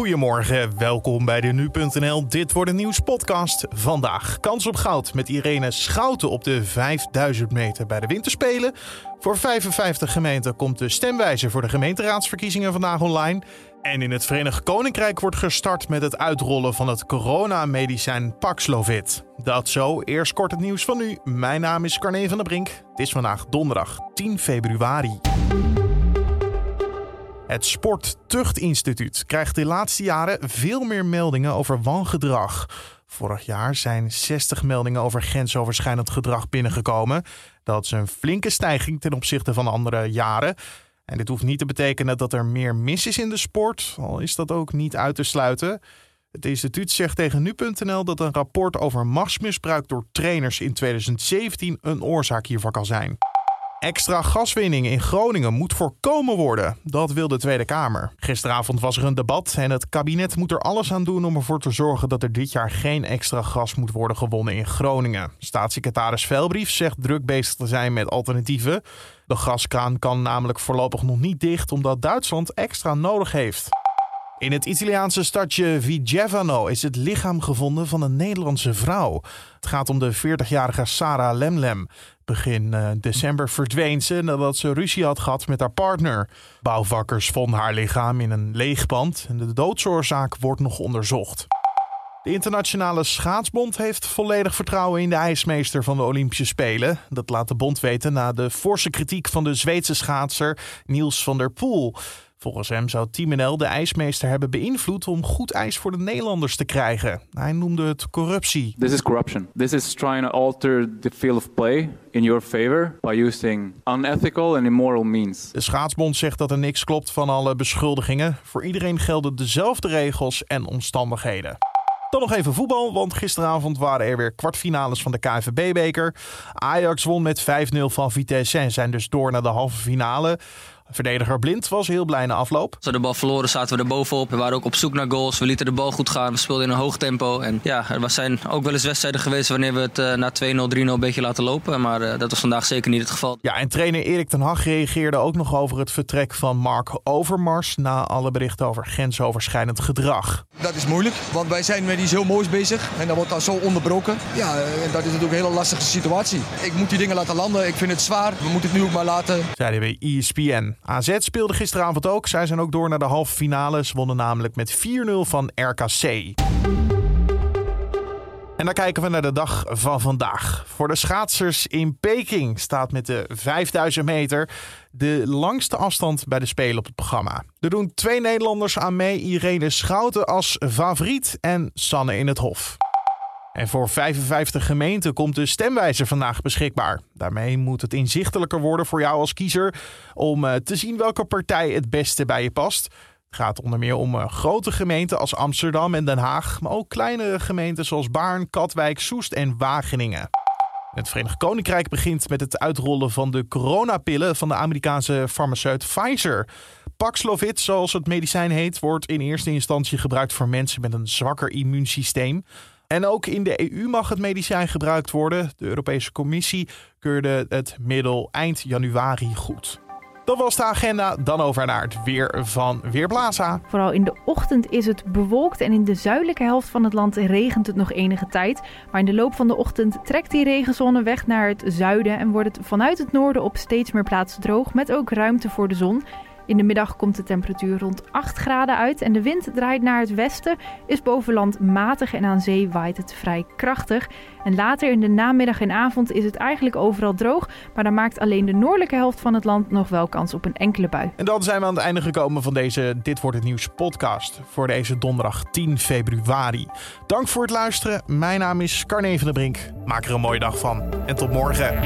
Goedemorgen, welkom bij de Nu.nl Dit wordt een nieuws podcast. Vandaag kans op goud met Irene Schouten op de 5000 meter bij de winterspelen. Voor 55 gemeenten komt de stemwijzer voor de gemeenteraadsverkiezingen vandaag online. En in het Verenigd Koninkrijk wordt gestart met het uitrollen van het coronamedicijn Paxlovid. Dat zo, eerst kort het nieuws van nu. Mijn naam is Carne van der Brink. Het is vandaag donderdag 10 februari. Het Sporttuchtinstituut krijgt de laatste jaren veel meer meldingen over wangedrag. Vorig jaar zijn 60 meldingen over grensoverschrijdend gedrag binnengekomen. Dat is een flinke stijging ten opzichte van andere jaren. En dit hoeft niet te betekenen dat er meer mis is in de sport, al is dat ook niet uit te sluiten. Het instituut zegt tegen nu.nl dat een rapport over machtsmisbruik door trainers in 2017 een oorzaak hiervan kan zijn. Extra gaswinning in Groningen moet voorkomen worden. Dat wil de Tweede Kamer. Gisteravond was er een debat en het kabinet moet er alles aan doen om ervoor te zorgen dat er dit jaar geen extra gas moet worden gewonnen in Groningen. Staatssecretaris Velbrief zegt druk bezig te zijn met alternatieven. De gaskraan kan namelijk voorlopig nog niet dicht omdat Duitsland extra nodig heeft. In het Italiaanse stadje Vigevano is het lichaam gevonden van een Nederlandse vrouw. Het gaat om de 40-jarige Sarah Lemlem. Begin uh, december verdween ze nadat ze ruzie had gehad met haar partner. Bouwvakkers vonden haar lichaam in een leeg pand en de doodsoorzaak wordt nog onderzocht. De Internationale Schaatsbond heeft volledig vertrouwen in de ijsmeester van de Olympische Spelen. Dat laat de bond weten na de forse kritiek van de Zweedse schaatser Niels van der Poel. Volgens hem zou Team NL de ijsmeester hebben beïnvloed om goed ijs voor de Nederlanders te krijgen. Hij noemde het corruptie. This is corruption. This is trying to alter the field of play in your favor by using unethical and immoral means. De schaatsbond zegt dat er niks klopt van alle beschuldigingen. Voor iedereen gelden dezelfde regels en omstandigheden. Dan nog even voetbal, want gisteravond waren er weer kwartfinales van de KNVB-beker. Ajax won met 5-0 van Vitesse en zijn dus door naar de halve finale. Verdediger Blind was heel blij na afloop. Als we de bal verloren zaten we er bovenop. We waren ook op zoek naar goals. We lieten de bal goed gaan. We speelden in een hoog tempo. En ja, er zijn ook wel eens wedstrijden geweest wanneer we het uh, na 2-0, 3-0 een beetje laten lopen. Maar uh, dat was vandaag zeker niet het geval. Ja, en trainer Erik ten Hag reageerde ook nog over het vertrek van Mark Overmars... na alle berichten over grensoverschrijdend gedrag. Dat is moeilijk, want wij zijn met iets heel moois bezig. En dat wordt dan zo onderbroken. Ja, en dat is natuurlijk een hele lastige situatie. Ik moet die dingen laten landen. Ik vind het zwaar. We moeten het nu ook maar laten. Zeiden bij ESPN. AZ speelde gisteravond ook. Zij zijn ook door naar de halve finale. Ze wonnen namelijk met 4-0 van RKC. En dan kijken we naar de dag van vandaag. Voor de schaatsers in Peking staat met de 5000 meter de langste afstand bij de Spelen op het programma. Er doen twee Nederlanders aan mee: Irene Schouten als favoriet en Sanne in het Hof. En voor 55 gemeenten komt de stemwijzer vandaag beschikbaar. Daarmee moet het inzichtelijker worden voor jou als kiezer om eh, te zien welke partij het beste bij je past. Het gaat onder meer om eh, grote gemeenten als Amsterdam en Den Haag, maar ook kleinere gemeenten zoals Baarn, Katwijk, Soest en Wageningen. Het Verenigd Koninkrijk begint met het uitrollen van de coronapillen van de Amerikaanse farmaceut Pfizer. Paxlovid, zoals het medicijn heet, wordt in eerste instantie gebruikt voor mensen met een zwakker immuunsysteem. En ook in de EU mag het medicijn gebruikt worden. De Europese Commissie keurde het middel eind januari goed. Dat was de agenda. Dan over naar het weer van Weerplaza. Vooral in de ochtend is het bewolkt en in de zuidelijke helft van het land regent het nog enige tijd. Maar in de loop van de ochtend trekt die regenzone weg naar het zuiden en wordt het vanuit het noorden op steeds meer plaatsen droog met ook ruimte voor de zon. In de middag komt de temperatuur rond 8 graden uit en de wind draait naar het westen, is boven land matig en aan zee waait het vrij krachtig. En later in de namiddag en avond is het eigenlijk overal droog, maar dan maakt alleen de noordelijke helft van het land nog wel kans op een enkele bui. En dan zijn we aan het einde gekomen van deze Dit wordt het nieuws podcast voor deze donderdag 10 februari. Dank voor het luisteren. Mijn naam is Carne van der Brink. Maak er een mooie dag van en tot morgen.